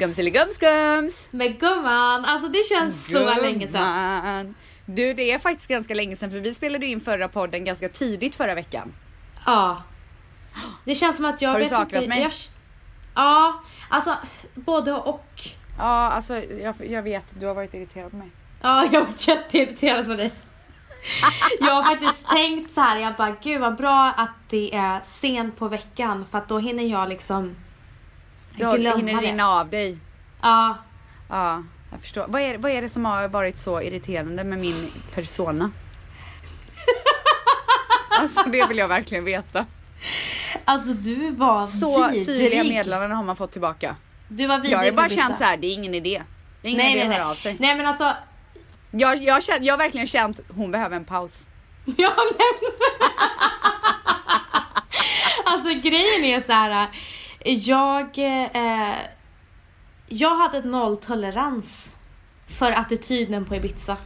Gumseligumskums! Men gumman, alltså det känns så länge sedan. Gumman. Du, det är faktiskt ganska länge sedan för vi spelade in förra podden ganska tidigt förra veckan. Ja. Det känns som att jag Har du vet saknat inte, mig? Jag, ja, alltså både och. Ja, alltså jag, jag vet, du har varit irriterad på mig. Ja, jag var jätteirriterad på dig. Jag har faktiskt tänkt så här, jag bara gud vad bra att det är sent på veckan för att då hinner jag liksom Har, glömma hinner det. rinna av dig. Ja, Ja, jag förstår. Vad är, vad är det som har varit så irriterande med min persona? alltså det vill jag verkligen veta. alltså du var Så vidrig. syrliga meddelanden har man fått tillbaka. Du var vidrig Jag har bara känt så här, det är ingen idé. Det är ingen Nej idé nej att höra nej. av sig. Nej men alltså, Jag, jag, har känt, jag har verkligen känt, hon behöver en paus. Ja, men... alltså grejen är så här. Jag, eh, jag hade nolltolerans för attityden på Ibiza.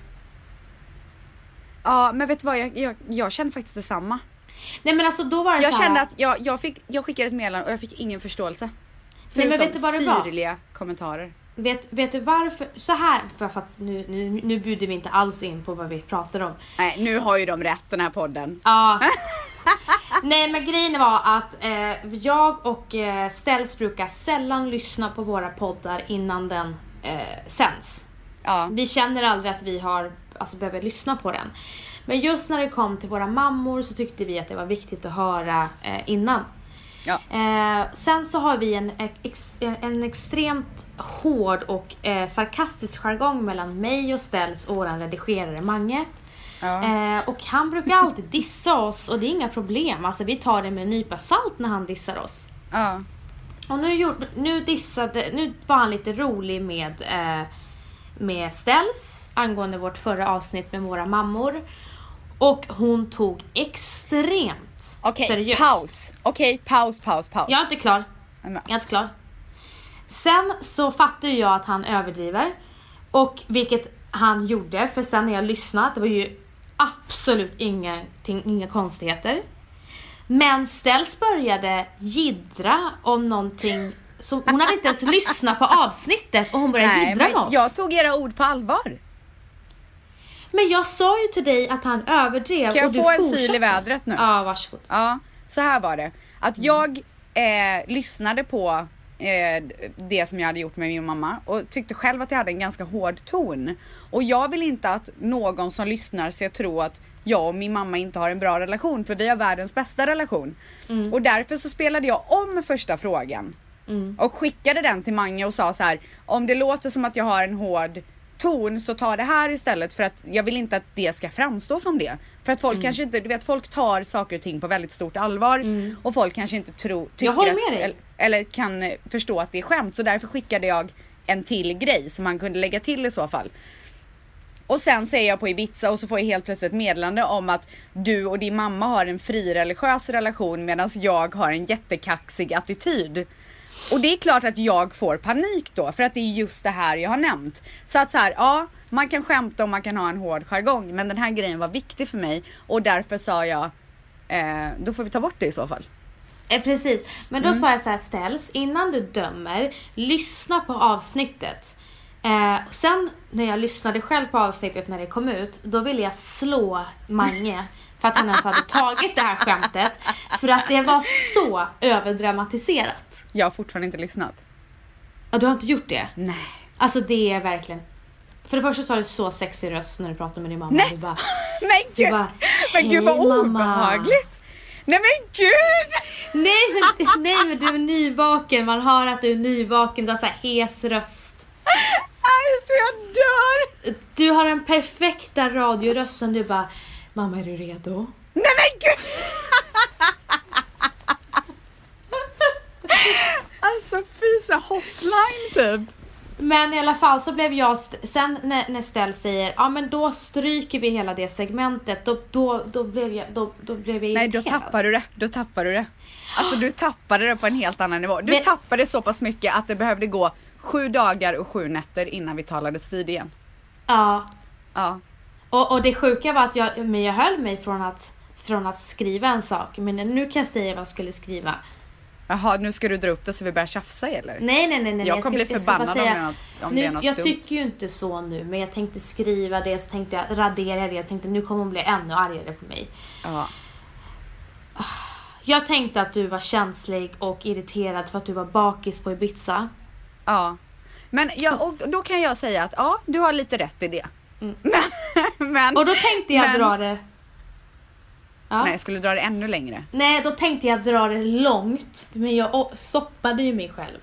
Ja, men vet du vad? Jag, jag, jag kände faktiskt detsamma. Nej men alltså då var det Jag så här, kände att jag, jag, fick, jag skickade ett meddelande och jag fick ingen förståelse. Nej, men Förutom vet du vad det var? syrliga kommentarer. Vet, vet du varför? Så här, för att nu, nu, nu bjuder vi inte alls in på vad vi pratar om. Nej, nu har ju de rätt den här podden. Ja. Nej men grejen var att eh, jag och eh, Ställs brukar sällan lyssna på våra poddar innan den eh, sänds. Ja. Vi känner aldrig att vi har, alltså behöver lyssna på den. Men just när det kom till våra mammor så tyckte vi att det var viktigt att höra eh, innan. Ja. Eh, sen så har vi en, ex, en extremt hård och eh, sarkastisk jargong mellan mig och Ställs och vår redigerare Mange. Ja. Eh, och han brukar alltid dissa oss och det är inga problem. Alltså vi tar det med en nypa salt när han dissar oss. ja. Och nu, gjorde, nu dissade, nu var han lite rolig med, eh, med Ställs angående vårt förra avsnitt med våra mammor. Och hon tog extremt Okej, seriöst. paus. Okej, paus, paus, paus. Jag är inte klar. Jag är inte klar. Sen så fattar jag att han överdriver. Och vilket han gjorde, för sen när jag lyssnade, det var ju absolut ingenting, inga konstigheter. Men Ställs började jiddra om någonting som, hon hade inte ens lyssnat på avsnittet och hon började Nej, jiddra med oss. jag tog era ord på allvar. Men jag sa ju till dig att han överdrev Kan jag och du få en fortsatte. syl i vädret nu? Ja, varsågod. Ja, så här var det. Att jag eh, lyssnade på det som jag hade gjort med min mamma och tyckte själv att jag hade en ganska hård ton. Och jag vill inte att någon som lyssnar ska tro att jag och min mamma inte har en bra relation för vi har världens bästa relation. Och därför så spelade jag om första frågan Mm. och skickade den till Mange och sa så här om det låter som att jag har en hård ton så ta det här istället för att jag vill inte att det ska framstå som det. För att Mm. folk kanske inte, du vet folk tar saker och ting på väldigt stort allvar och folk kanske inte tror, tycker håller att, med dig. Eller, eller kan eh, förstå att det är skämt så därför skickade jag en till grej som han kunde lägga till i så fall. Och sen säger jag på Ibiza och så får jag helt plötsligt ett meddelande om att du och din mamma har en frireligiös relation medan jag har en jättekaxig attityd. Och det är klart att jag får panik då för att det är just det här jag har nämnt. Så att så här, ja, man kan skämta och man kan ha en hård jargong men den här grejen var viktig för mig och därför sa jag eh, då får vi ta bort det i så fall. Eh, precis, men Mm. då sa jag så här ställs innan du dömer, lyssna på avsnittet. Eh, sen när jag lyssnade själv på avsnittet när det kom ut, då ville jag slå Mange för att han ens hade tagit det här skämtet. För att det var så överdramatiserat. Jag har fortfarande inte lyssnat. Och du har inte gjort det? Nej. Alltså det är verkligen... För det första så har du så sexig röst när du pratar med din mamma. Nej. Du bara, Men Du gud, bara, men gud vad obehagligt. Nej men gud! nej, men, nej men du är nyvaken, man hör att du är nyvaken, du har så här hes röst. Alltså jag dör! Du har den perfekta radiorösten, du bara Mamma är du redo? Nej men gud! Alltså fy så hotline typ. Men i alla fall så blev jag, sen när, när Stell säger ja men då stryker vi hela det segmentet, då, då, då, blev, jag, då, då blev jag Nej då irriterad. tappar du det, då tappar du det. Alltså du tappade det på en helt annan nivå. Du Men- tappade så pass mycket att det behövde gå sju dagar och sju nätter innan vi talades vid igen. Ja, Ja. och, och det sjuka var att jag, men jag höll mig från att, från att skriva en sak, men nu kan jag säga vad jag skulle skriva. Jaha, nu ska du dra upp det så vi börjar tjafsa eller? Nej, nej, nej. nej. Jag kommer bli jag förbannad om säga- det är något, om nu, det är något jag dumt. tycker ju inte så nu, men jag tänkte skriva det, så tänkte jag radera det. Jag tänkte nu kommer hon bli ännu argare på mig. Ja. Jag tänkte att du var känslig och irriterad för att du var bakis på Ibiza. ja. Men ja, och då kan jag säga att ja, du har lite rätt i det. Mm. Men, men Och då tänkte jag Men- dra det... Ja. nej, jag skulle dra det ännu längre. Nej, då tänkte jag dra det långt. Men jag stoppade ju mig själv.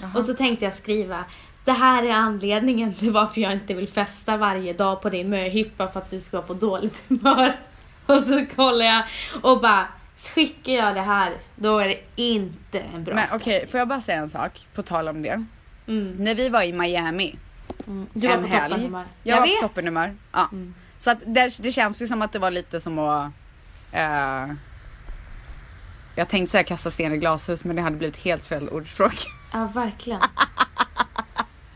Jaha. Och så tänkte jag skriva det här är anledningen till varför jag inte vill festa varje dag på din möhippa för att du ska vara på dåligt humör. Och så kollar jag och bara skickar jag det här då är det inte en bra Men okej, får jag bara säga en sak på tal om det? Mm, När vi var i Miami mm. Du var på helg. toppenhumör. Jag, var vet. på toppenhumör. Ja. Mm. Så att det, det känns ju som att det var lite som att... eh, jag tänkte säga kasta sten i glashus men det hade blivit helt fel ordspråk. Ja, verkligen.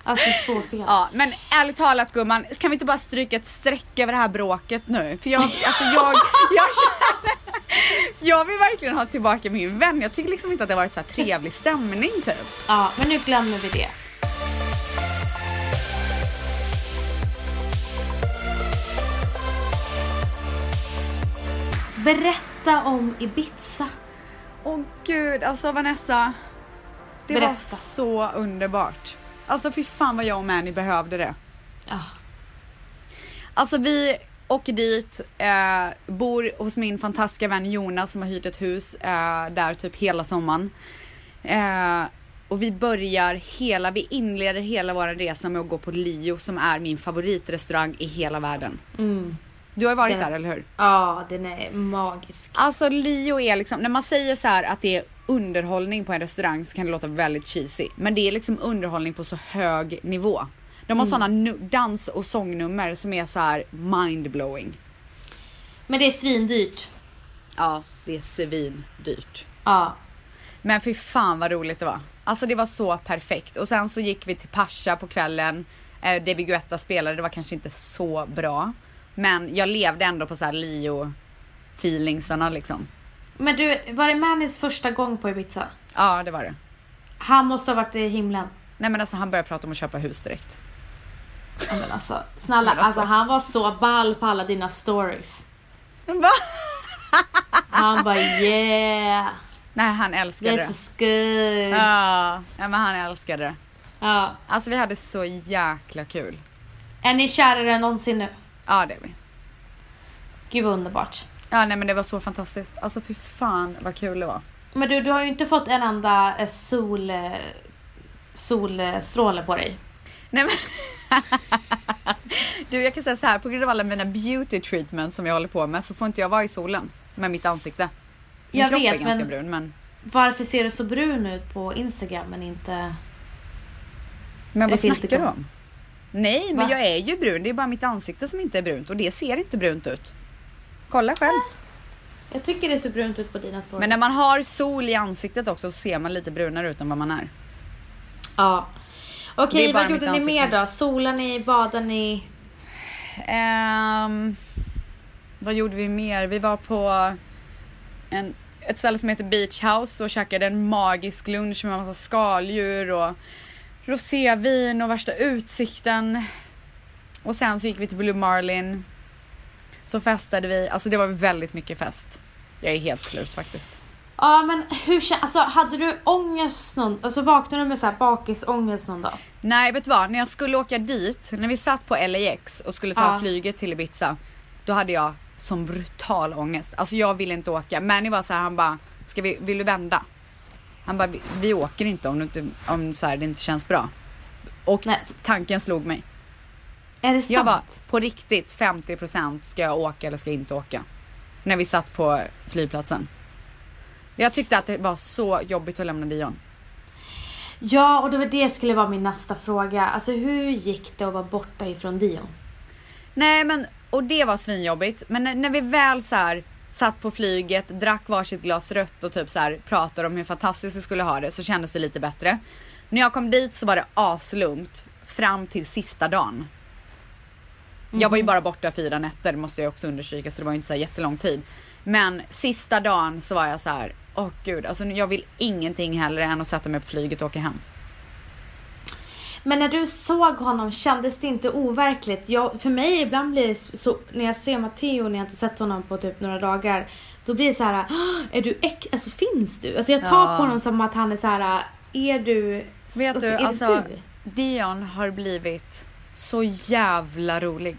Alltså så fel. Ja, men ärligt talat gumman, kan vi inte bara stryka ett streck över det här bråket nu? För jag, alltså jag, jag känner, jag vill verkligen ha tillbaka min vän. Jag tycker liksom inte att det har varit så här trevlig stämning typ. Ja, men nu glömmer vi det. Berätta om Ibiza. Åh gud, alltså Vanessa. Det var Berätta. så underbart. Alltså fy fan vad jag och Mani behövde det. Ja. Alltså vi åker dit, eh, bor hos min fantastiska vän Jonas som har hyrt ett hus eh, där typ hela sommaren. Eh, och vi börjar hela, vi inleder hela vår resa med att gå på Lio som är min favoritrestaurang i hela världen. Mm. Du har ju varit Den- där eller hur? ja, den är magisk. Alltså Lio är liksom, när man säger så här att det är underhållning på en restaurang så kan det låta väldigt cheesy. Men det är liksom underhållning på så hög nivå. De har såna nu- dans och sångnummer som är så här mindblowing. Men det är svindyrt. Ja, det är svindyrt. Ja. Men fy fan vad roligt det var. Alltså det var så perfekt. Och sen så gick vi till Pascha på kvällen. Eh, David Guetta spelade, det var kanske inte så bra. Men jag levde ändå på så här Lio feelingsarna liksom. Men du, var det Mannys första gång på Ibiza? Ja, det var det. Han måste ha varit i himlen. Nej men alltså han började prata om att köpa hus direkt. Ja, men alltså, snälla, Men alltså- alltså han var så ball på alla dina stories. Va? Han bara yeah, Nej han älskade this det. is good. Ja, ja, men han älskade det. Ja. Alltså vi hade så jäkla kul. Är ni kärare än någonsin nu? Ja det är vi. Gud vad underbart. Ja nej men det var så fantastiskt. Alltså fy fan vad kul det var. Men du, du har ju inte fått en enda eh, sol, eh, solstråle på dig. Nej men. du jag kan säga så här på grund av alla mina beauty treatments som jag håller på med så får inte jag vara i solen med mitt ansikte. Min Jag kropp vet, är ganska men- brun men. Varför ser du så brun ut på Instagram men inte... Men vad snackar du om? Nej men Va? jag är ju brun, det är bara mitt ansikte som inte är brunt och det ser inte brunt ut. Kolla själv. Jag tycker det ser brunt ut på dina stories. Men när man har sol i ansiktet också så ser man lite brunare ut än vad man är. Ja. Okej, vad gjorde ni mer då? Solar ni, badade ni? Ehm, vad gjorde vi mer? Vi var på en, ett ställe som heter Beach House och käkade en magisk lunch med massa skaldjur och rosévin och värsta utsikten. Och sen så gick vi till Blue Marlin. Så festade vi, alltså det var väldigt mycket fest. Jag är helt slut faktiskt. Ja men hur kän- alltså hade du ångest någon, alltså vaknade du med så här bakisångest någon dag? Nej vet du vad, när jag skulle åka dit, när vi satt på LAX och skulle ta Ja. flyget till Ibiza. Då hade jag som brutal ångest. Alltså jag ville inte åka. Manny var så här, han bara, ska vi, vill du vända? Han bara, vi, vi åker inte om, det inte, om så här, det inte känns bra. Och Nej. tanken slog mig. Är det sant? Jag var på riktigt 50% ska jag åka eller ska jag inte åka. När vi satt på flygplatsen. Jag tyckte att det var så jobbigt att lämna Dion. Ja och det var det skulle vara min nästa fråga. Alltså hur gick det att vara borta ifrån Dion? Nej men, och det var svinjobbigt. Men när, när vi väl så här satt på flyget, drack varsitt glas rött och typ så här pratade om hur fantastiskt vi skulle ha det så kändes det lite bättre. När jag kom dit så var det aslugnt fram till sista dagen. Jag var ju bara borta fyra nätter måste jag också understryka så det var ju inte så här jättelång tid. Men sista dagen så var jag så här, åh gud, alltså jag vill ingenting hellre än att sätta mig på flyget och åka hem. Men när du såg honom, kändes det inte overkligt? Jag, för mig ibland blir det så, när jag ser Matteo, när jag inte sett honom på typ några dagar, då blir det så här, "Åh, är du äck, alltså finns du? Alltså jag tar Ja. på honom som att han är så här, är du, Vet alltså, du, är alltså du? Dion har blivit så jävla rolig.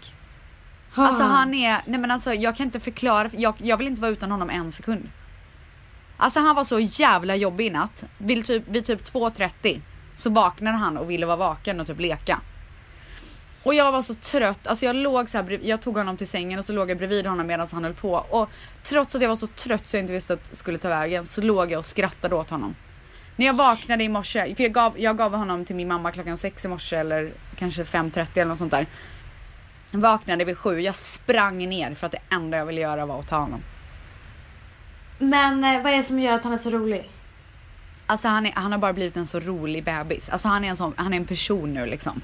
Ha. Alltså han är, nej men alltså jag kan inte förklara, jag, jag vill inte vara utan honom en sekund. Alltså han var så jävla jobbig i natt. Vid typ, vid typ 2.30 så vaknade han och ville vara vaken och typ leka. Och jag var så trött, alltså jag låg så här, jag tog honom till sängen och så låg jag bredvid honom medan han höll på. Och trots att jag var så trött så jag inte visste att jag skulle ta vägen så låg jag och skrattade åt honom. När jag vaknade i morse, för jag gav, jag gav honom till min mamma klockan sex i morse eller kanske 5.30 eller något sånt där. Vaknade vid sju, jag sprang ner för att det enda jag ville göra var att ta honom. Men eh, vad är det som gör att han är så rolig? Alltså han, är, han har bara blivit en så rolig bebis. Alltså han är en, sån, han är en person nu liksom.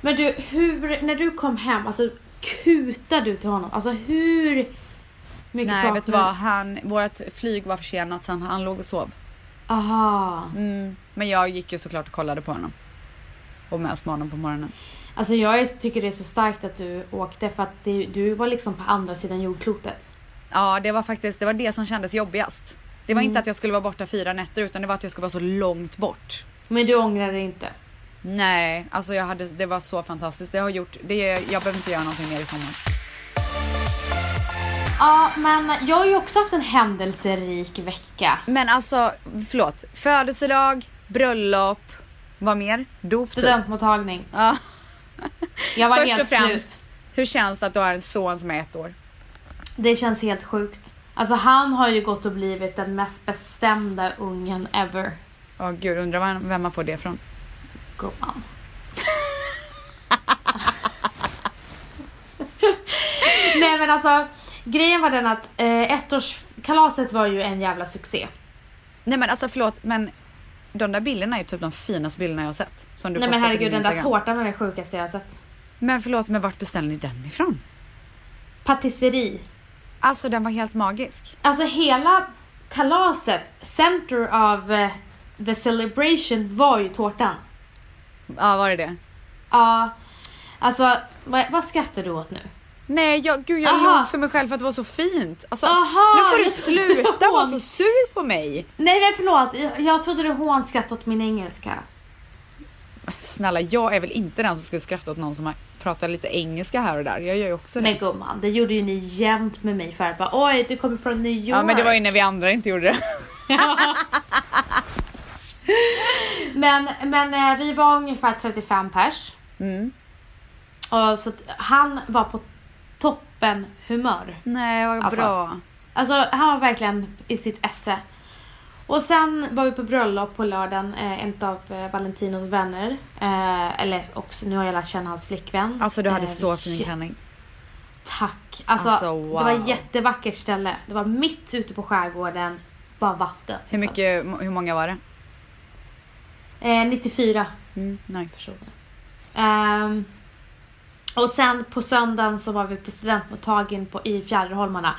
Men du, hur, när du kom hem, alltså kutade du till honom? Alltså hur mycket Nej saknar vet du vad, han, vårt flyg var försenat så han, han låg och sov. Aha. Mm. Men jag gick ju såklart och kollade på honom. Och mös med honom på morgonen. Alltså jag tycker det är så starkt att du åkte för att det, du var liksom på andra sidan jordklotet. Ja det var faktiskt det, var det som kändes jobbigast. Det var Mm. inte att jag skulle vara borta fyra nätter utan det var att jag skulle vara så långt bort. Men du ångrar dig inte? Nej, alltså jag hade, det var så fantastiskt. Det har gjort, det, jag behöver inte göra någonting mer i sommar. Ja, men jag har ju också haft en händelserik vecka. Men alltså, förlåt. Födelsedag, bröllop, vad mer? Dop typ. Studentmottagning. Ja. Jag var Först helt och främst, slut. hur känns det att du har en son som är ett år? Det känns helt sjukt. Alltså han har ju gått och blivit den mest bestämda ungen ever. Åh gud, undrar vem- vem man får det från. Gumman. Nej men alltså, grejen var den att eh, ettårskalaset var ju en jävla succé. Nej men alltså förlåt, men de där bilderna är typ de finaste bilderna jag har sett. Som du Nej men herregud, den där tårtan var det sjukaste jag har sett. Men förlåt, men vart beställde ni den ifrån? Patisserie. Alltså den var helt magisk. Alltså hela kalaset, center of eh, the celebration var ju tårtan. Ja, var det det? Ja, alltså vad, vad skrattar du åt nu? Nej, jag, gud jag Aha. log för mig själv för att det var så fint. Alltså, Aha, nu får du sluta vara så sur på mig. Nej men förlåt, jag, jag trodde du hånskrattade åt min engelska. Snälla, jag är väl inte den som skulle skratta åt någon som har pratat lite engelska här och där. Jag gör ju också det. Men gumman, det gjorde ju ni jämt med mig för bara, oj du kommer från New York. ja, men det var ju när vi andra inte gjorde det. Men, men eh, vi var ungefär 35 pers. Mm. Och så han var på toppen humör. Nej, vad Alltså. bra. Alltså han var verkligen i sitt esse. Och sen var vi på bröllop på lördagen, eh, en av eh, Valentinos vänner. Eh, eller också, nu har jag lärt känna hans flickvän. Alltså du hade Eh, så fin klänning. Tack. Alltså, Alltså, det var wow. ett jättevackert ställe. Det var mitt ute på skärgården, bara vatten. Hur mycket, hur många var det? Eh, 94 Mm, nice. personer. Ehm, och sen på söndagen så var vi på studentmottagningen på, i Fjäderholmarna.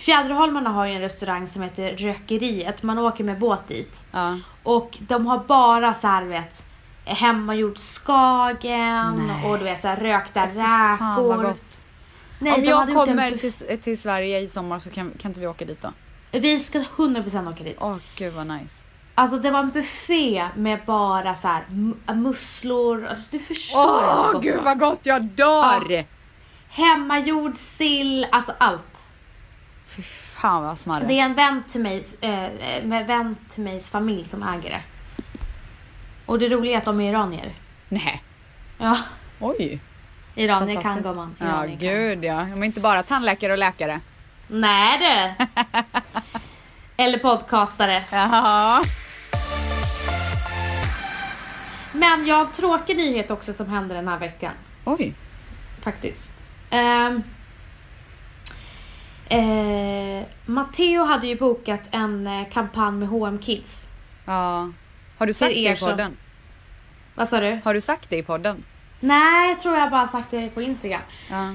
Fjäderholmarna har ju en restaurang som heter Rökeriet. Man åker med båt dit. Ja. Och de har bara så här, vet, hemmagjord skagen Nej. och du vet så här, rökta vad räkor. Nej, Om jag en kommer till, till Sverige i sommar så kan, kan inte vi åka dit då? Vi ska 100% åka dit. Åh gud vad nice. Alltså det var en buffé med bara så här musslor. Alltså, du förstår Åh det gud vad gott, jag dör! Hemmagjord sill, alltså allt. Fy fan vad smarrigt. Det är en vän till mig, eh, med vän till mejs familj som äger det. Och det roliga är att de är iranier. Nej. Ja, Oj. iranier kan gumman. Ja kan. gud ja. De är inte bara tandläkare och läkare. Nej du! Eller podcastare. Jaha. Men jag har en tråkig nyhet också som hände den här veckan. Oj. Faktiskt. Um, eh, Matteo hade ju bokat en eh, kampanj med H&M Kids. Ja. Har du sagt det i som- podden? Vad sa du? Har du sagt det i podden? Nej, jag tror jag bara sagt det på Instagram. Ja.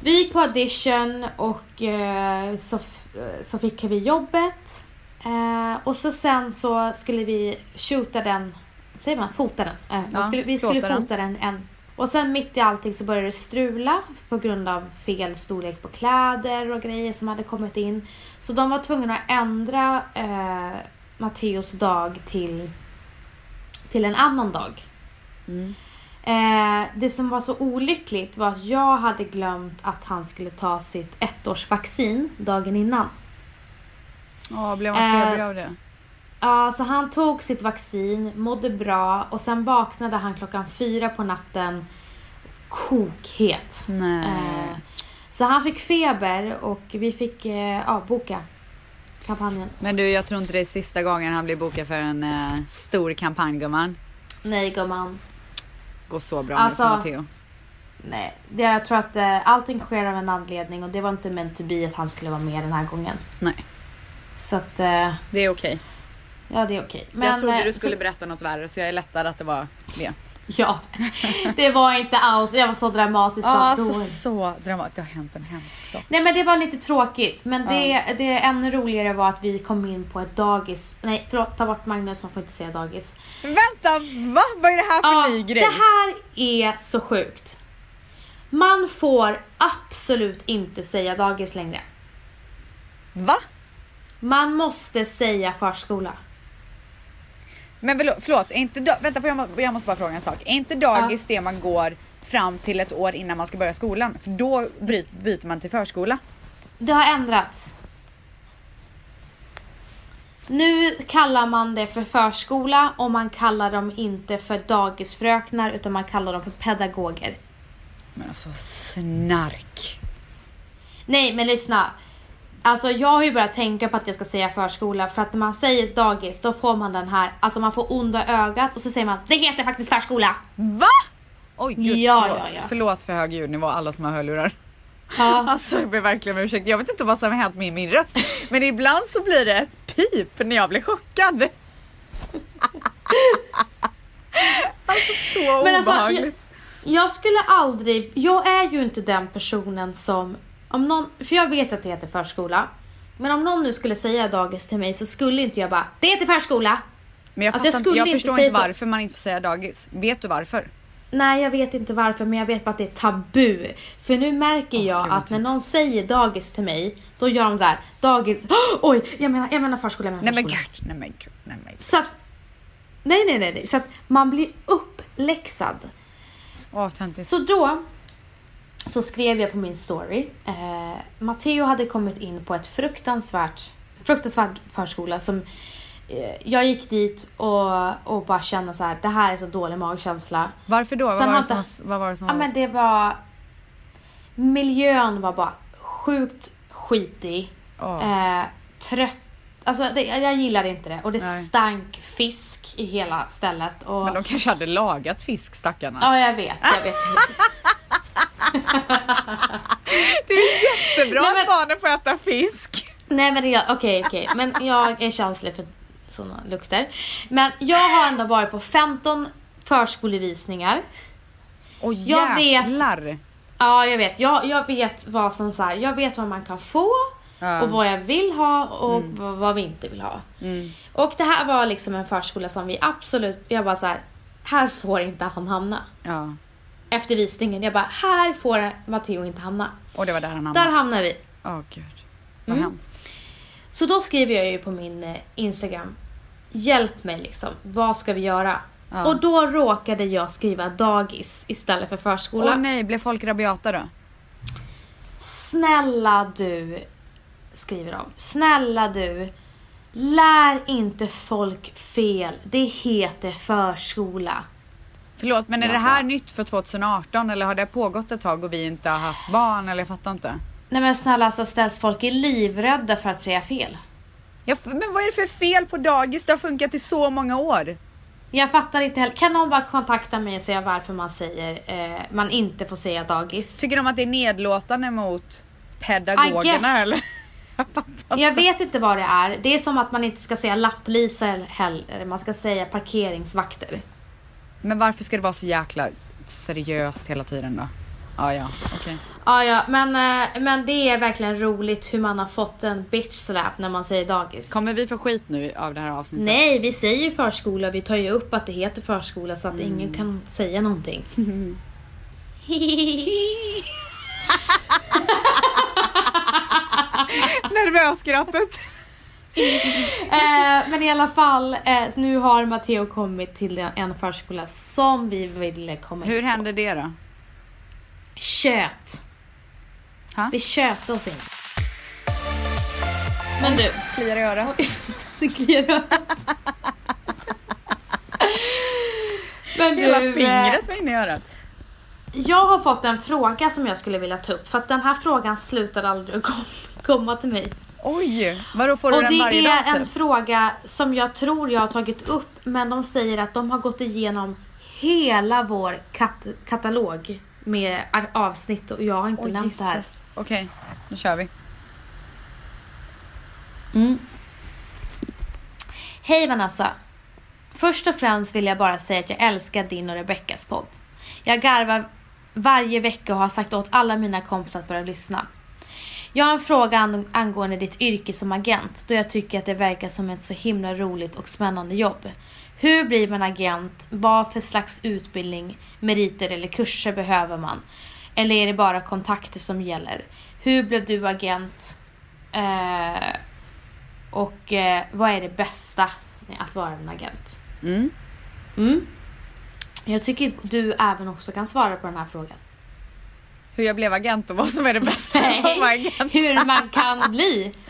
Vi gick på audition och eh, så, eh, så fick vi jobbet. Eh, och så sen så skulle vi shoota den, säger man fota den? Eh, Ja, skulle, vi skulle plåta den. fota den. en. Och sen mitt i allting så började det strula på grund av fel storlek på kläder och grejer som hade kommit in. Så de var tvungna att ändra eh, Matteos dag till, till en annan dag. Mm. Eh, det som var så olyckligt var att jag hade glömt att han skulle ta sitt ettårsvaccin dagen innan. Ja, blev man febrig Eh, av det? Ja, så han tog sitt vaccin, mådde bra och sen vaknade han klockan fyra på natten kokhet. Nej. Eh, så han fick feber och vi fick eh, avboka kampanjen. Men du, jag tror inte det är sista gången han blir bokad för en eh, stor kampanj gumman. Nej gumman. Går så bra Alltså- för Matteo. Nej, det, jag tror att eh, allting sker av en anledning och det var inte meant to be att han skulle vara med den här gången. Nej, Så att, eh, det är okej. Ja det är okej. Jag trodde eh, du så- skulle berätta något värre så jag är lättad att det var det. Ja, det var inte alls, jag var så dramatisk. Ja, alltså så dramatiskt. Det har hänt en hemsk sak. Nej men det var lite tråkigt. Men det, det ännu roligare var att vi kom in på ett dagis. Nej förlåt, ta bort Magnus, man får inte säga dagis. Vänta, va? Vad är det här för Ja, ny grej? det här är så sjukt. Man får absolut inte säga dagis längre. Va? Man måste säga förskola. Men förlåt, är inte vänta för jag, må, jag måste bara fråga en sak. Är inte dagis det man går fram till ett år innan man ska börja skolan? För då byter man till förskola. Det har ändrats. Nu kallar man det för förskola och man kallar dem inte för dagisfröknar utan man kallar dem för pedagoger. Men alltså snark. Nej men lyssna. Alltså jag har ju börjat tänka på att jag ska säga förskola för att när man säger dagis då får man den här, alltså man får onda ögat och så säger man det heter faktiskt förskola. Va? Oj gud, Ja, förlåt. ja, ja. förlåt för hög ljudnivå alla som har hörlurar. Ja. Alltså jag ber verkligen om ursäkt. Jag vet inte vad som har hänt med min röst. Men ibland så blir det ett pip när jag blir chockad. alltså så Men alltså, obehagligt. Jag skulle aldrig, jag är ju inte den personen som, om någon, för jag vet att det heter förskola. Men om någon nu skulle säga dagis till mig så skulle inte jag bara, det heter förskola. Men jag, alltså, jag inte, jag förstår inte så. varför man inte får säga dagis. Vet du varför? Nej jag vet inte varför men jag vet bara att det är tabu. För nu märker jag vad att när någon säger dagis till mig, då gör de så här, dagis, oj jag menar, jag menar förskola, jag menar Nej men förskola. gud, nej men gud, nej men gud. Så att, nej nej nej, nej. så att man blir uppläxad. Åh töntigt. Så då så skrev jag på min story. Eh, Matteo hade kommit in på ett fruktansvärt, fruktansvärt förskola som eh, jag gick dit och, och bara kände så här, det här är så dålig magkänsla. Varför då? Vad Sen var, har det som, var- vad var det som Ja var men det var, miljön var bara sjukt skitig. Åh. Eh, trött, alltså det, jag gillade inte det och det Nej. stank fisk i hela stället. Och, Men de kanske hade lagat fisk stackarna. Ja jag vet, jag vet. Det är jättebra Nej, men- att barnen får äta fisk. Nej men okej okej, men jag är känslig för sådana lukter. Men jag har ändå varit på 15 förskolevisningar. Och Jag vet. jäklar. Ja jag vet, jag, jag vet vad som så här, jag vet vad man kan få Ja. och vad jag vill ha och vad, vad vi inte vill ha. Mm. Och det här var liksom en förskola som vi absolut, jag bara så här, här får inte han hamna. Ja. Efter visningen, jag bara, här får Matteo inte hamna. Och det var där han hamnade. Där hamnar vi. Åh gud. Vad Mm. hemskt. Så då skriver jag ju på min eh, Instagram, hjälp mig liksom, vad ska vi göra? Ja. Och då råkade jag skriva dagis istället för förskola. Åh nej, blev folk rabiata då? Snälla du, skriver de. Snälla du, lär inte folk fel. Det heter förskola. Förlåt, men är det här nytt för 2018 eller har det pågått ett tag och vi inte har haft barn eller jag fattar inte. Nej men snälla så ställs folk är livrädda för att säga fel. Ja, men vad är det för fel på dagis? Det har funkat i så många år. Jag fattar inte heller. Kan någon bara kontakta mig och säga varför man säger eh, man inte får säga dagis? Tycker de att det är nedlåtande mot I pedagogerna eller? Jag fattar inte. Jag vet inte vad det är. Det är som att man inte ska säga lapplisa heller. Man ska säga parkeringsvakter. Men varför ska det vara så jäkla seriöst hela tiden då? Ja, ja, okej. Ja, ja, men, eh, men det är verkligen roligt hur man har fått en bitch slap när man säger dagis. Kommer vi få skit nu av det här avsnittet? Nej, vi säger ju förskola. Vi tar ju upp att det heter förskola så att ingen kan säga någonting. Nervösskrattet. Eh, men i alla fall, eh, nu har Matteo kommit till en förskola som vi ville komma in Hur på. hände det då? Köt. Ha? Vi köpte oss in. Men du. Kliar i örat. Det kliar i örat. Men du, Hela eh, fingret var inne i örat. jag har fått en fråga som jag skulle vilja ta upp för att den här frågan slutar aldrig att kom, komma till mig. Oj, vadå får du Och den det varje är dag en typ? fråga som jag tror jag har tagit upp men de säger att de har gått igenom hela vår kat katalog med avsnitt och jag har inte Oj, nämnt det här. Okej, nu kör vi. Mm. Hej Vanessa! Först och främst vill jag bara säga att jag älskar din och Rebeckas podd. Jag garvar varje vecka och har sagt åt alla mina kompisar att börja lyssna. Jag har en fråga ang- angående ditt yrke som agent då jag tycker att det verkar som ett så himla roligt och spännande jobb. Hur blir man agent? Vad för slags utbildning, meriter eller kurser behöver man? Eller är det bara kontakter som gäller? Hur blev du agent? Eh, och eh, vad är det bästa med att vara en agent? Mm. Mm. Jag tycker du även också kan svara på den här frågan. Hur jag blev agent och vad som är det bästa med att vara agent. hur man kan bli.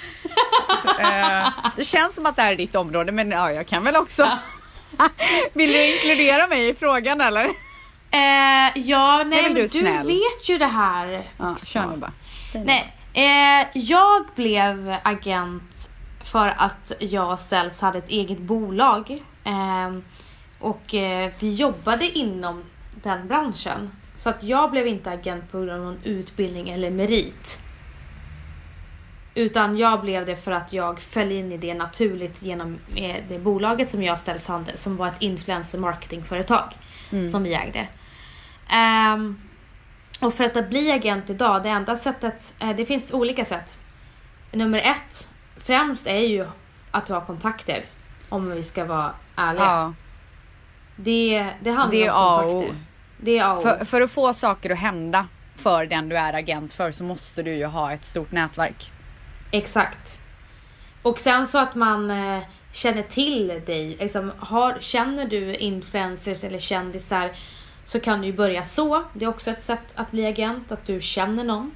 Eh, det känns som att det här är ditt område men ja, jag kan väl också. Vill du inkludera mig i frågan eller? Eh, ja, nej, men du snäll? vet ju det här Ja, kör nu bara. Säg Nej, eh, jag blev agent för att jag Ställs hade ett eget bolag. Eh, och vi jobbade inom den branschen. Så att jag blev inte agent på grund av någon utbildning eller merit. Utan jag blev det för att jag föll in i det naturligt genom eh, det bolaget som jag Ställs hade som var ett influencer marketingföretag som vi ägde. Ehm, och för att bli agent idag, det enda sättet, eh, det finns olika sätt. Nummer ett, främst är ju att du har kontakter. Om vi ska vara ärliga. Ja, Det, det handlar Det om A och kontakter. Det är för, för att få saker att hända för den du är agent för så måste du ju ha ett stort nätverk. Exakt. Och sen så att man eh, känner till dig. Liksom, har, känner du influencers eller kändisar så kan du ju börja så. Det är också ett sätt att bli agent, att du känner någon.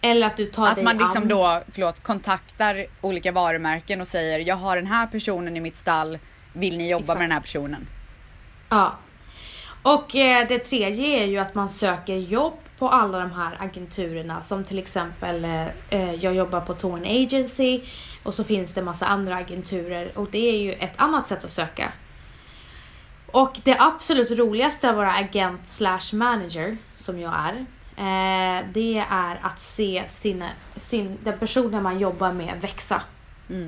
Eller att du tar Att dig man liksom an. då, förlåt, kontaktar olika varumärken och säger jag har den här personen i mitt stall, vill ni jobba Exakt. med den här personen? Ja. Och eh, det tredje är ju att man söker jobb på alla de här agenturerna som till exempel eh, eh, jag jobbar på Torn Agency och så finns det massa andra agenturer och det är ju ett annat sätt att söka. Och det absolut roligaste att vara agent slash manager som jag är eh, det är att se sina, sin, den personen man jobbar med växa.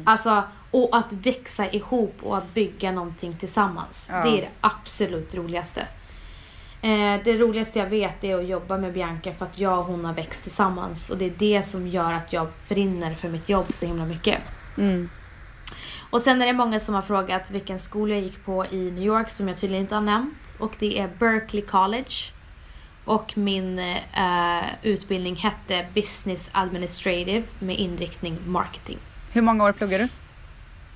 Alltså, och att växa ihop och att bygga någonting tillsammans. Ja. Det är det absolut roligaste. Eh, det roligaste jag vet är att jobba med Bianca för att jag och hon har växt tillsammans. Och det är det som gör att jag brinner för mitt jobb så himla mycket. Mm. Och sen är det många som har frågat vilken skola jag gick på i New York som jag tydligen inte har nämnt. Och det är Berkeley College. Och min eh, utbildning hette Business Administrative med inriktning marketing. Hur många år pluggar du?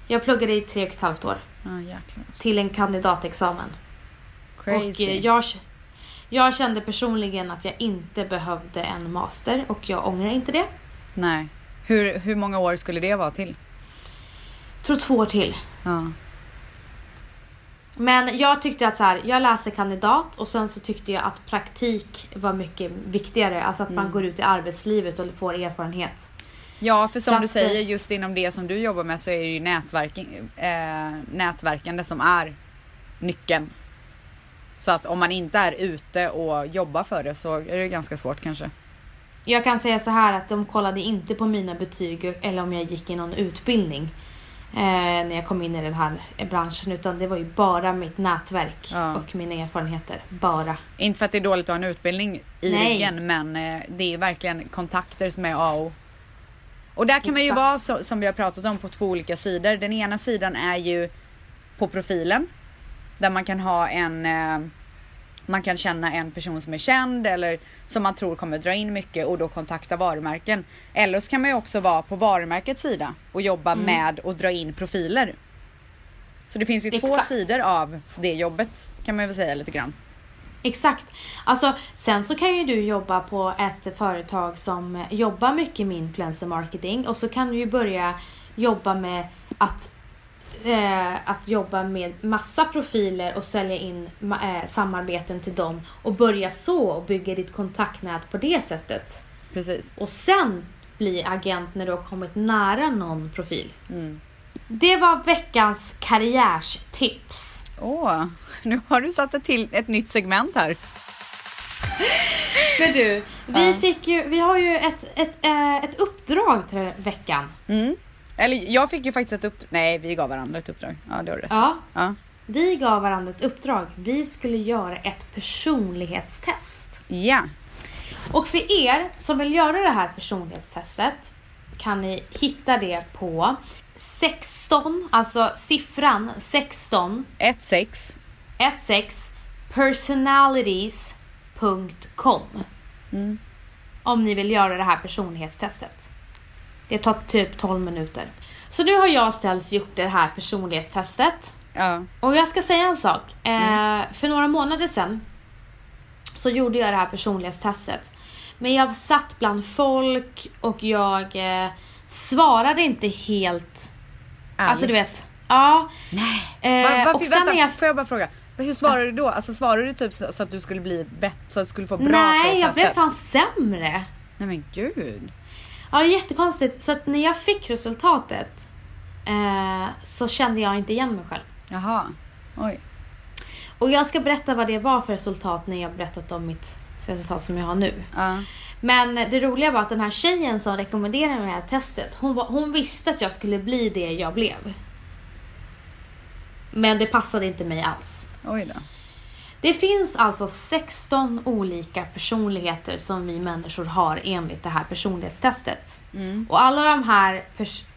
Jag pluggade i tre och ett halvt år jäklar. till en kandidatexamen. Crazy. Och eh, jag, jag kände personligen att jag inte behövde en master och jag ångrar inte det. Nej. Hur, hur många år skulle det vara till? tror två år till. Ja. Men jag tyckte att så här, jag läser kandidat och sen så tyckte jag att praktik var mycket viktigare. Alltså att Mm. man går ut i arbetslivet och får erfarenhet. Ja, för som Så du säger, eh, just inom det som du jobbar med så är det ju nätverking, eh, nätverkande som är nyckeln. Så att om man inte är ute och jobbar för det så är det ganska svårt kanske. Jag kan säga så här att de kollade inte på mina betyg eller om jag gick i någon utbildning. Eh, när jag kom in i den här branschen. Utan det var ju bara mitt nätverk Ja. och mina erfarenheter. Bara. Inte för att det är dåligt att ha en utbildning i Nej. ryggen men eh, det är verkligen kontakter som är A och. Och där kan man ju Exakt. vara som vi har pratat om på två olika sidor. Den ena sidan är ju på profilen. Där man kan ha en eh, man kan känna en person som är känd eller som man tror kommer dra in mycket och då kontakta varumärken. Eller så kan man ju också vara på varumärkets sida och jobba Mm. med och dra in profiler. Så det finns ju två Exakt. sidor av det jobbet kan man väl säga lite grann. Exakt. Alltså, sen så kan ju du jobba på ett företag som jobbar mycket med influencer marketing och så kan du ju börja jobba med att eh, att jobba med massa profiler och sälja in eh, samarbeten till dem och börja så och bygga ditt kontaktnät på det sättet. Precis. Och sen bli agent när du har kommit nära någon profil. Mm. Det var veckans karriärstips. Åh, nu har du satt ett, till, ett nytt segment här. Men du, vi Ja. fick ju, vi har ju ett, ett, eh, ett uppdrag till veckan. Mm. Eller jag fick ju faktiskt ett uppdrag. Nej, vi gav varandra ett uppdrag. Ja, det har du rätt. Ja, Ja. vi gav varandra ett uppdrag. Vi skulle göra ett personlighetstest. ja. Och för er som vill göra det här personlighetstestet kan ni hitta det på 16, alltså siffran 16 Ett sex. 16 personalities.com Mm. om ni vill göra det här personlighetstestet. Det tar typ 12 minuter. Så nu har jag ställs gjort det här personlighetstestet. Ja. Och jag ska säga en sak. Eh, för några månader sedan så gjorde jag det här personlighetstestet. Men jag satt bland folk och jag eh, svarade inte helt. Alltså du vet. Ja. Nej. Eh, Va, varför, och sen vänta, jag får jag bara fråga. Hur svarade du då? Alltså svarade du typ så, så att du skulle bli bättre, så att du skulle få bra Nej, jag blev fan sämre. Nej men gud. Ja, jättekonstigt. Så att när jag fick resultatet eh, så kände jag inte igen mig själv. Jaha. Oj. Och jag ska berätta vad det var för resultat när jag berättat om mitt resultat som jag har nu. Ja. Men det roliga var att den här tjejen som rekommenderade mig det här testet, hon, var, hon visste att jag skulle bli det jag blev. Men det passade inte mig alls. Oj då. Det finns alltså 16 olika personligheter som vi människor har enligt det här personlighetstestet. Mm. Och alla de, här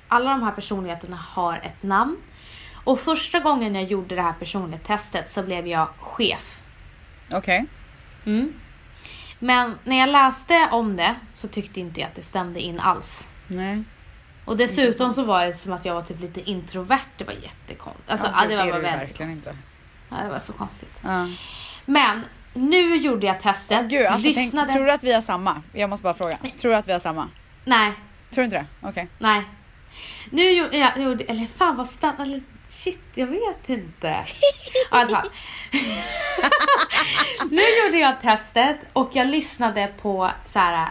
alla de här personligheterna har ett namn. Och första gången jag gjorde det här personlighetstestet så blev jag chef. Okej. Mm. Men när jag läste om det så tyckte inte jag att det stämde in alls. Nej. Och dessutom så var det som att jag var typ lite introvert. Det var jättekonstigt. Alltså, ja, det var är bara du väldigt verkligen konstigt. inte. Ja, det var så konstigt. Ja. Men nu gjorde jag testet. Gud, alltså, tänk, lyssnade. tror du att vi har samma? Jag måste bara fråga. Tror du att vi har samma? Nej, Tror du inte det? Okej. nej. Nu gjorde jag, gjorde, eller fan vad spännande. Shit, jag vet inte. Ja, i alla fall. nu gjorde jag testet och jag lyssnade på så här,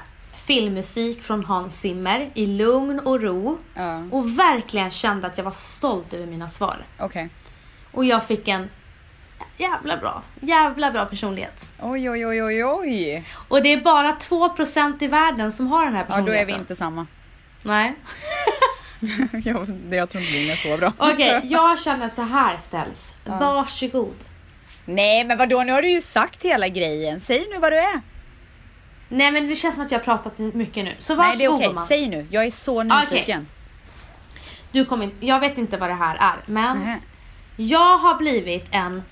filmmusik från Hans Zimmer i lugn och ro. Ja. Och verkligen kände att jag var stolt över mina svar. Okej. Och jag fick en jävla bra, jävla bra personlighet. Oj, oj, oj, oj, oj. Och det är bara 2% i världen som har den här Ja, då personligheten. är vi inte samma. Nej. jag, det- jag tror inte din är så bra. Okej, jag känner så här ställs. Ja. Varsågod. Nej, men vadå? Nu har du ju sagt hela grejen. Säg nu vad du är. Nej men det känns som att jag har pratat mycket nu. Så Nej, varsågod det är okej. gumman. Säg nu. Jag är så nyfiken. Du kommer jag vet inte vad det här är men Nähä. jag har blivit en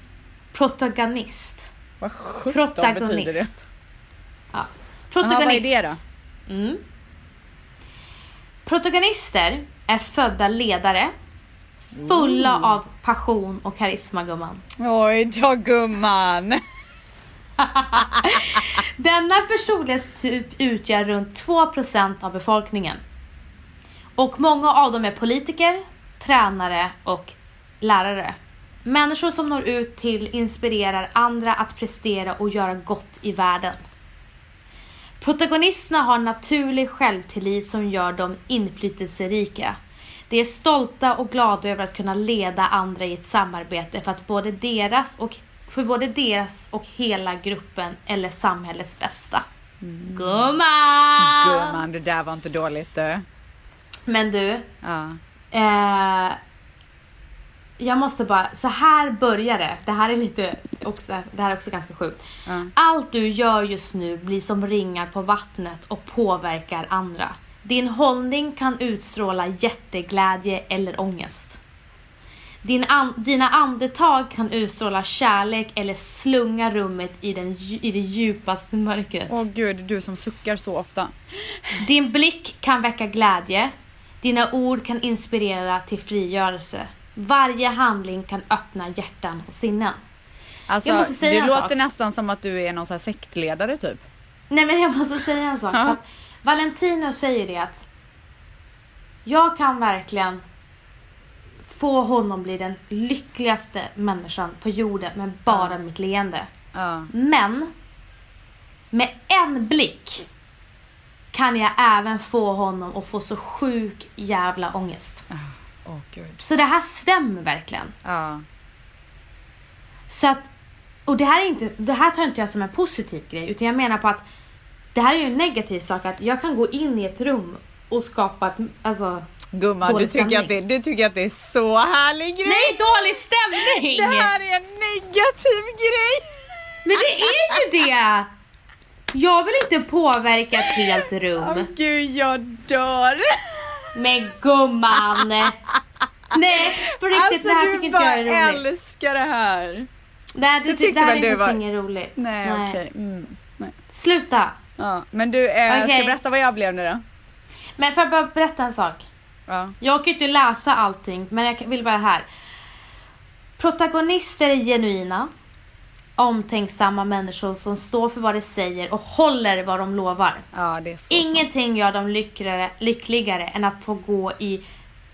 protagonist. Vad sjutton betyder det? Ja. Protagonist. vad är det då? Mm. Protagonister är födda ledare. Fulla av passion och karisma gumman. Oj då gumman. Denna personlighetstyp utgör runt 2% av befolkningen. Och många av dem är politiker, tränare och lärare. Människor som når ut till inspirerar andra att prestera och göra gott i världen. Protagonisterna har naturlig självtillit som gör dem inflytelserika. De är stolta och glada över att kunna leda andra i ett samarbete för att både deras och för både deras och hela gruppen eller samhällets bästa. Gumman! Gumman, det där var inte dåligt du. Men du, Ja. eh, jag måste bara, så här börjar det. Det här är lite också, det här är också ganska sjukt. Ja. Allt du gör just nu blir som ringar på vattnet och påverkar andra. Din hållning kan utstråla jätteglädje eller ångest. Din an, dina andetag kan utstråla kärlek eller slunga rummet i, den, i det djupaste mörkret. Åh gud, du som suckar så ofta. Din blick kan väcka glädje. Dina ord kan inspirera till frigörelse. Varje handling kan öppna hjärtan och sinnen. Alltså, Jag måste säga det en låter sak. nästan som att du är någon här sektledare typ. Nej men jag måste säga en sak. Ja. Valentino säger det att jag kan verkligen få honom bli den lyckligaste människan på jorden med bara mitt leende. Ja. Men med en blick kan jag även få honom att få så sjuk jävla ångest. Gud. Så det här stämmer verkligen. Ja. Så att, och det här, är inte, det här tar inte jag som en positiv grej utan jag menar på att det här är ju en negativ sak att jag kan gå in i ett rum och skapa ett, alltså Gumman, du tycker, att det, du tycker att det är så härlig grej. Nej dålig stämning! Det här är en negativ grej. Men det är ju det! Jag vill inte påverka ett helt Åh rum. gud, jag dör. Men gumman! Nej på riktigt, Alltså det här du tycker inte bara jag är roligt. älskar det här. Nej, du, Det ty- tyckte det här väl är du var- ingenting roligt. Nej, okej. Mm. Nej. Sluta! Ja, men du, eh, ska Okej. jag berätta vad jag blev nu då? Men får jag bara berätta en sak? Ja. Jag kan ju inte läsa allting, men jag vill bara här. Protagonister är genuina, omtänksamma människor som står för vad de säger och håller vad de lovar. ja, det är så sant. Ingenting gör dem lyckligare, lyckligare än att få gå i,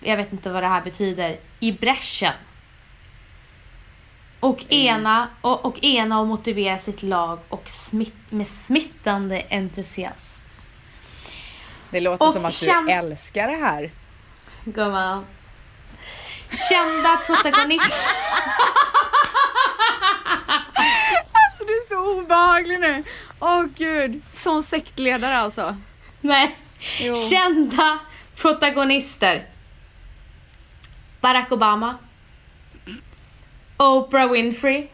jag vet inte vad det här betyder, i bräschen. Och ena och, och ena och motivera sitt lag och smitt, med smittande entusiasm. Det låter Och som att du älskar det här. Gumman. Kända protagonister. Så obehaglig nu. Åh gud, sån sektledare alltså. Nej. Jo. Kända protagonister. Barack Obama. Oprah Winfrey.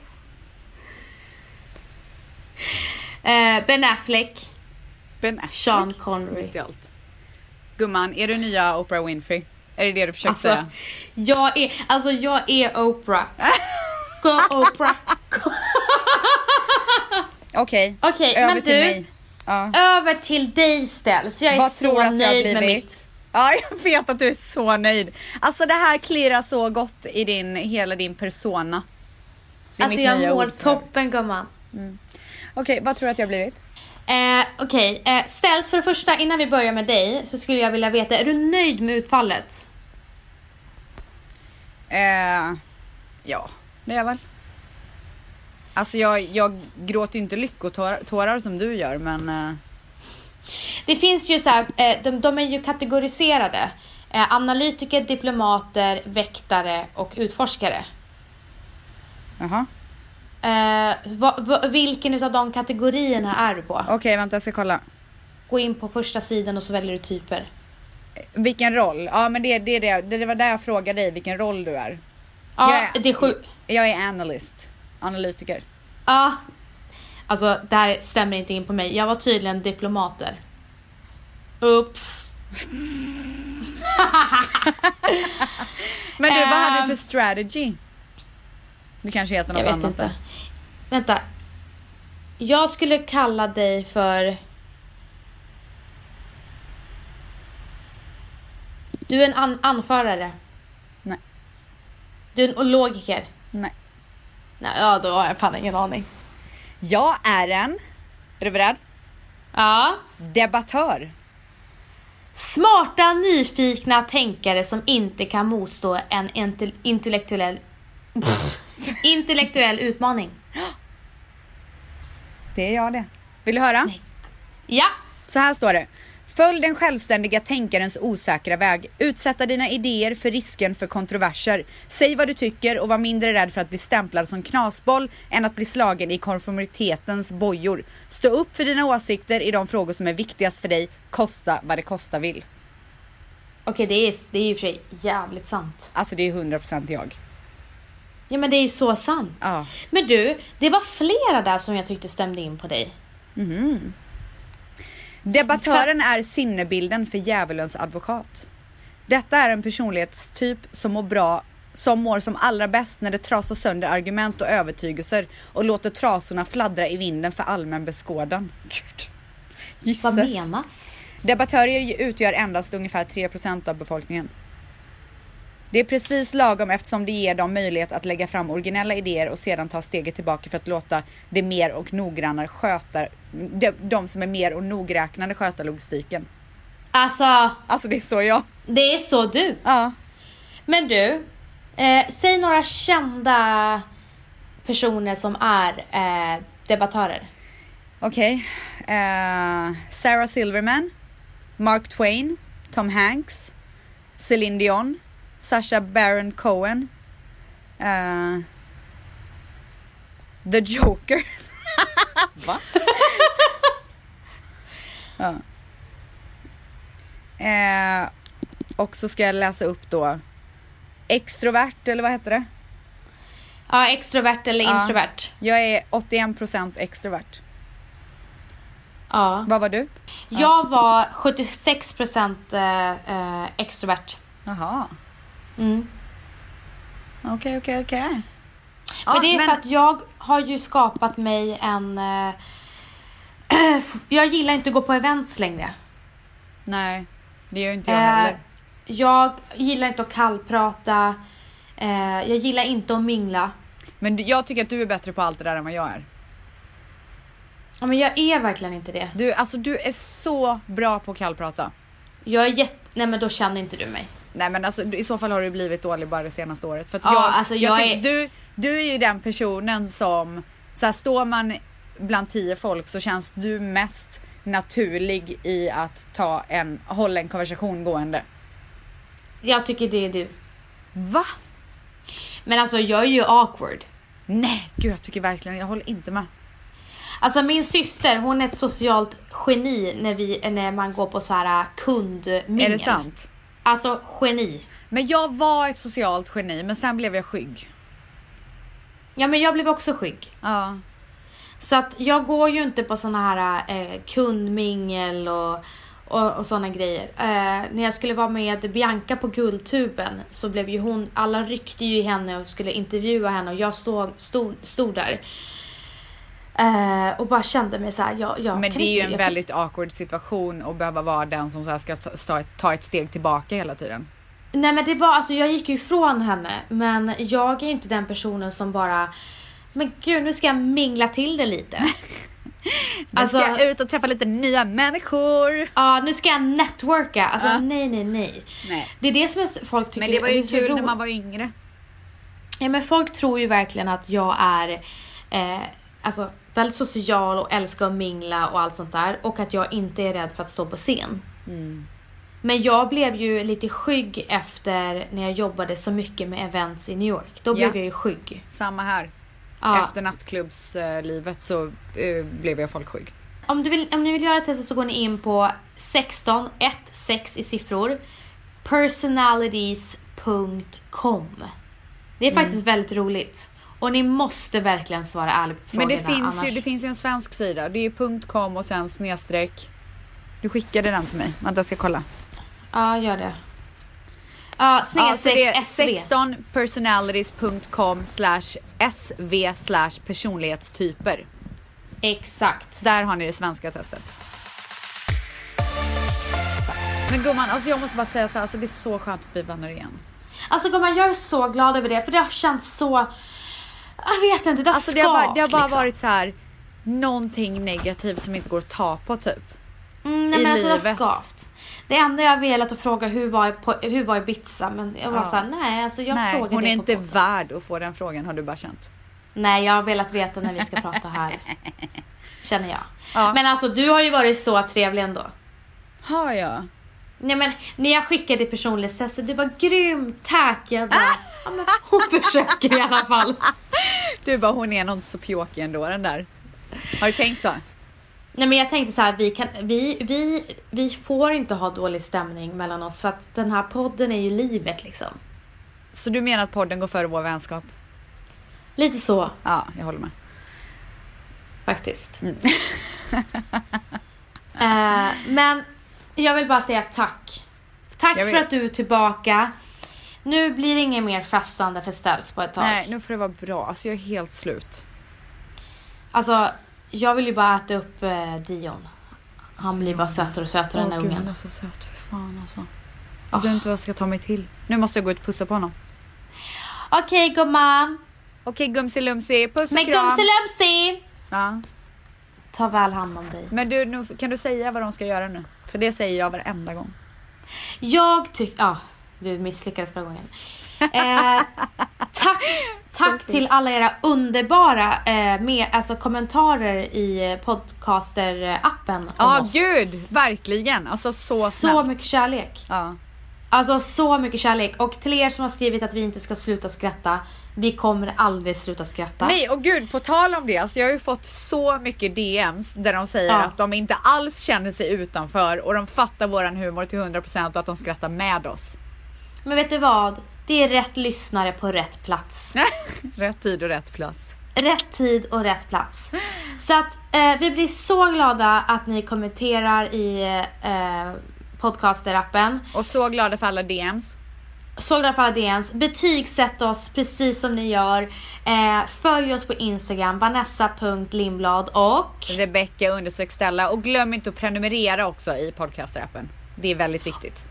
Eh, ben Affleck. Ben Affleck. Sean Connery. Mitt i allt. Gumman, är du nya Oprah Winfrey? Är det det du försöker Alltså, säga? jag är, alltså jag är Oprah. Go Oprah. Go. Okej, Okej, över men till du. mig. Ja. Över till dig ställs. Jag är Vad så jag nöjd med mitt. Ja, jag vet att du är så nöjd. Alltså det här klirrar så gott i din, hela din persona. Det är Alltså mitt jag nya mår ord toppen gumman. Okej, vad tror du att jag har blivit? Eh, Okej, eh, ställs för det första innan vi börjar med dig så skulle jag vilja veta, är du nöjd med utfallet? Eh, ja, det är jag väl. Alltså jag, jag gråter ju inte lyckotårar tårar som du gör men eh, Det finns ju så här, eh, de, de är ju kategoriserade. Eh, analytiker, diplomater, väktare och utforskare. jaha. Va, va, vilken av de kategorierna är du på? Okej, vänta jag ska kolla. Gå in på första sidan och så väljer du typer. Vilken roll? Ja men det, det, det, det var där jag frågade dig vilken roll du är. Ja, Jag är- det är sju. Jag är analyst, analytiker. Ja. Alltså, det här stämmer inte in på mig. Jag var tydligen diplomater. Oops. Men du, vad hade du Ehm. för strategy? Det kanske heter något Jag vet annat inte. där. Vänta. Jag skulle kalla dig för... Du är en an- anförare. Nej. Du är en logiker. Nej. Nej, ja, då har jag fan ingen aning. Jag är en, är du beredd? Ja. Debattör. Smarta, nyfikna tänkare som inte kan motstå en intel- intellektuell... intellektuell utmaning. Det är jag det. Vill du höra? Ja. Så här står det. Följ den självständiga tänkarens osäkra väg. Utsätta dina idéer för risken för kontroverser. Säg vad du tycker och var mindre rädd för att bli stämplad som knasboll än att bli slagen i konformitetens bojor. Stå upp för dina åsikter i de frågor som är viktigast för dig, kosta vad det kosta vill. Okej, det, är, det är och för sig jävligt sant. Alltså det är 100% jag. Ja men det är ju så sant. Ja. Men du, det var flera där som jag tyckte stämde in på dig. Debattören är sinnebilden för djävulens advokat. Detta är en personlighetstyp som mår bra som mår som allra bäst när det trasar sönder argument och övertygelser och låter trasorna fladdra i vinden för allmän beskådan. Gud. Vad Gisses. menas? Debattörer utgör endast ungefär 3% av befolkningen. Det är precis lagom eftersom det ger dem möjlighet att lägga fram originella idéer och sedan ta steget tillbaka för att låta det mer och noggrannare sköta, de, de som är mer och nogräknade sköta logistiken. Alltså, Alltså det är så jag. det är så du. Ja. Men du, eh, säg några kända personer som är eh, debattörer. Okej. Eh, Sarah Silverman, Mark Twain, Tom Hanks, Celine Dion, Sacha Baron Cohen, eh, The Joker. Va? ja. Eh, och så ska jag läsa upp då extrovert eller vad heter det? Ja, extrovert eller Ja. introvert. Jag är 81% extrovert. Ja. Vad var du? Jag var 76% eh, eh, extrovert. Jaha. Mm. Okej, okej, okej. men det är för att jag har ju skapat mig en... Eh, jag gillar inte att gå på events längre. Nej, det gör inte jag Eh, heller. jag gillar inte att kallprata. Eh, jag gillar inte att mingla. Men jag tycker att du är bättre på allt det där än vad jag är. Ja, men jag är verkligen inte det. Du, alltså du är så bra på att kallprata. Jag är jätte... Nej men då känner inte du mig. Nej men alltså i så fall har du blivit dålig bara det senaste året. För Ja, jag, alltså, jag tycker- är- du, du är ju den personen som, så här, står man bland tio folk så känns du mest naturlig i att ta en, hålla en konversation gående. Jag tycker det är du. Va? Men alltså jag är ju awkward. Nej, gud jag tycker verkligen, jag håller inte med. Alltså min syster hon är ett socialt geni när, vi, när man går på så här kundmingel. Är det sant? Alltså geni. Men jag var ett socialt geni men sen blev jag skygg. Ja men jag blev också skygg. Ja. Så att jag går ju inte på såna här eh, kundmingel och, och, och såna grejer. Eh, när jag skulle vara med Bianca på Guldtuben så blev ju hon, alla ryckte ju i henne och skulle intervjua henne och jag stod, stod, stod där. Eh, och bara kände mig så här, jag, jag Men det är ju en jag väldigt awkward situation att behöva vara den som så här ska ta, ta, ett, steg tillbaka hela tiden. Nej men det var, alltså jag gick ju ifrån henne men jag är inte den personen som bara Men gud nu ska jag mingla till det lite. Nu alltså, ska jag ut och träffa lite nya människor. ja nu ska jag networka. Alltså Ja. nej nej nej. Nej. Det är det som folk tycker Men det var ju så kul när man var yngre. Ja men folk tror ju verkligen att jag är eh, Alltså väldigt social och älskar att mingla och allt sånt där. Och att jag inte är rädd för att stå på scen. Mm. Men jag blev ju lite skygg efter när jag jobbade så mycket med events i New York. Då Ja. blev jag ju skygg. Samma här. Ja. Efter nattklubbslivet så eh, blev jag folkskygg. Om, du vill, om ni vill göra testet så går ni in på 16, 1, 6 i siffror, personalities.com. Det är faktiskt väldigt roligt. Och ni måste verkligen svara ärligt på Men frågorna. det finns, ju, annars- det finns ju en svensk sida. Det är ju .com och sen snedstreck. Du skickade den till mig. Vänta jag ska kolla. Ja, gör det. Ja, Ja, snedstreck det är SV. 16personalities.com slash sv slash personlighetstyper. Exakt. Där har ni det svenska testet. Men gumman, alltså jag måste bara säga så här, alltså det är så skönt att bli vänner igen. Alltså gumman, jag är så glad över det för det har känts så... Jag vet inte, det har Alltså det har bara, det har bara liksom. varit så här någonting negativt som inte går att ta på typ. Mm, nej i men alltså det har livet. skavt. Det enda jag velat att fråga hur var, på, hur var Ibiza men jag var Ja. såhär, nej alltså jag Nej, frågar hon är inte podden. värd att få den frågan har du bara känt. Nej jag har velat veta när vi ska prata här. Känner jag. Ja. Men alltså du har ju varit så trevlig ändå. Har jag? Nej men när jag skickade personlighetstestet, du var grym, tack. Jag bara, ja, men hon försöker i alla fall. Du bara, hon är nog inte så pjåkig ändå den där. Har du tänkt så? Nej men jag tänkte så här, vi, kan, vi, vi, vi får inte ha dålig stämning mellan oss för att den här podden är ju livet liksom. Så du menar att podden går före vår vänskap? Lite så Ja, jag håller med. faktiskt. Mm. Eh, men jag vill bara säga tack. Tack för att du är tillbaka. Nu blir det inget mer festande för ställs på ett tag. Nej, nu får det vara bra. Alltså jag är helt slut. Alltså, jag vill ju bara äta upp eh, Dion. Han blir bara sötare och sötare den Åh där gud, han ungen. är så söt för fan alltså. Alltså jag vet inte vad jag ska ta mig till. Nu måste jag gå ut och pussa på honom. Okej gumman. Okej gumsilumsi, puss och Men kram. gumsilumsi! Ja. Ta väl hand om dig. Men du, nu, kan du säga vad de ska göra nu? För det säger jag varenda gång. Jag tycker... Ja, du misslyckades förra gången. Eh, tack tack till alla era underbara eh, med, alltså, kommentarer i podcaster-appen Ja, oss. gud! Verkligen. Alltså så Så snabbt. mycket kärlek. Ja. Alltså så mycket kärlek. Och till er som har skrivit att vi inte ska sluta skratta. Vi kommer aldrig sluta skratta. Nej och gud, på tal om det, alltså jag har ju fått så mycket DMs där de säger Ja. att de inte alls känner sig utanför och de fattar våran humor till 100% och att de skrattar med oss. Men vet du vad? Det är rätt lyssnare på rätt plats. rätt tid och rätt plats. Rätt tid och rätt plats. Så att eh, vi blir så glada att ni kommenterar i eh, podcaster-appen. Och så glada för alla DMs. Så glada för alla DMs. Betygsätt oss precis som ni gör. Eh, följ oss på Instagram, vanessa.lindblad och Rebecka undersök Stella och glöm inte att prenumerera också i podcaster-appen. Det är väldigt viktigt.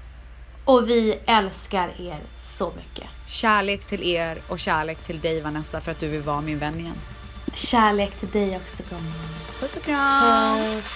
och vi älskar er så mycket. Kärlek till er och kärlek till dig Vanessa för att du vill vara min vän igen. Kärlek till dig också gumman. Puss och kram! Puss.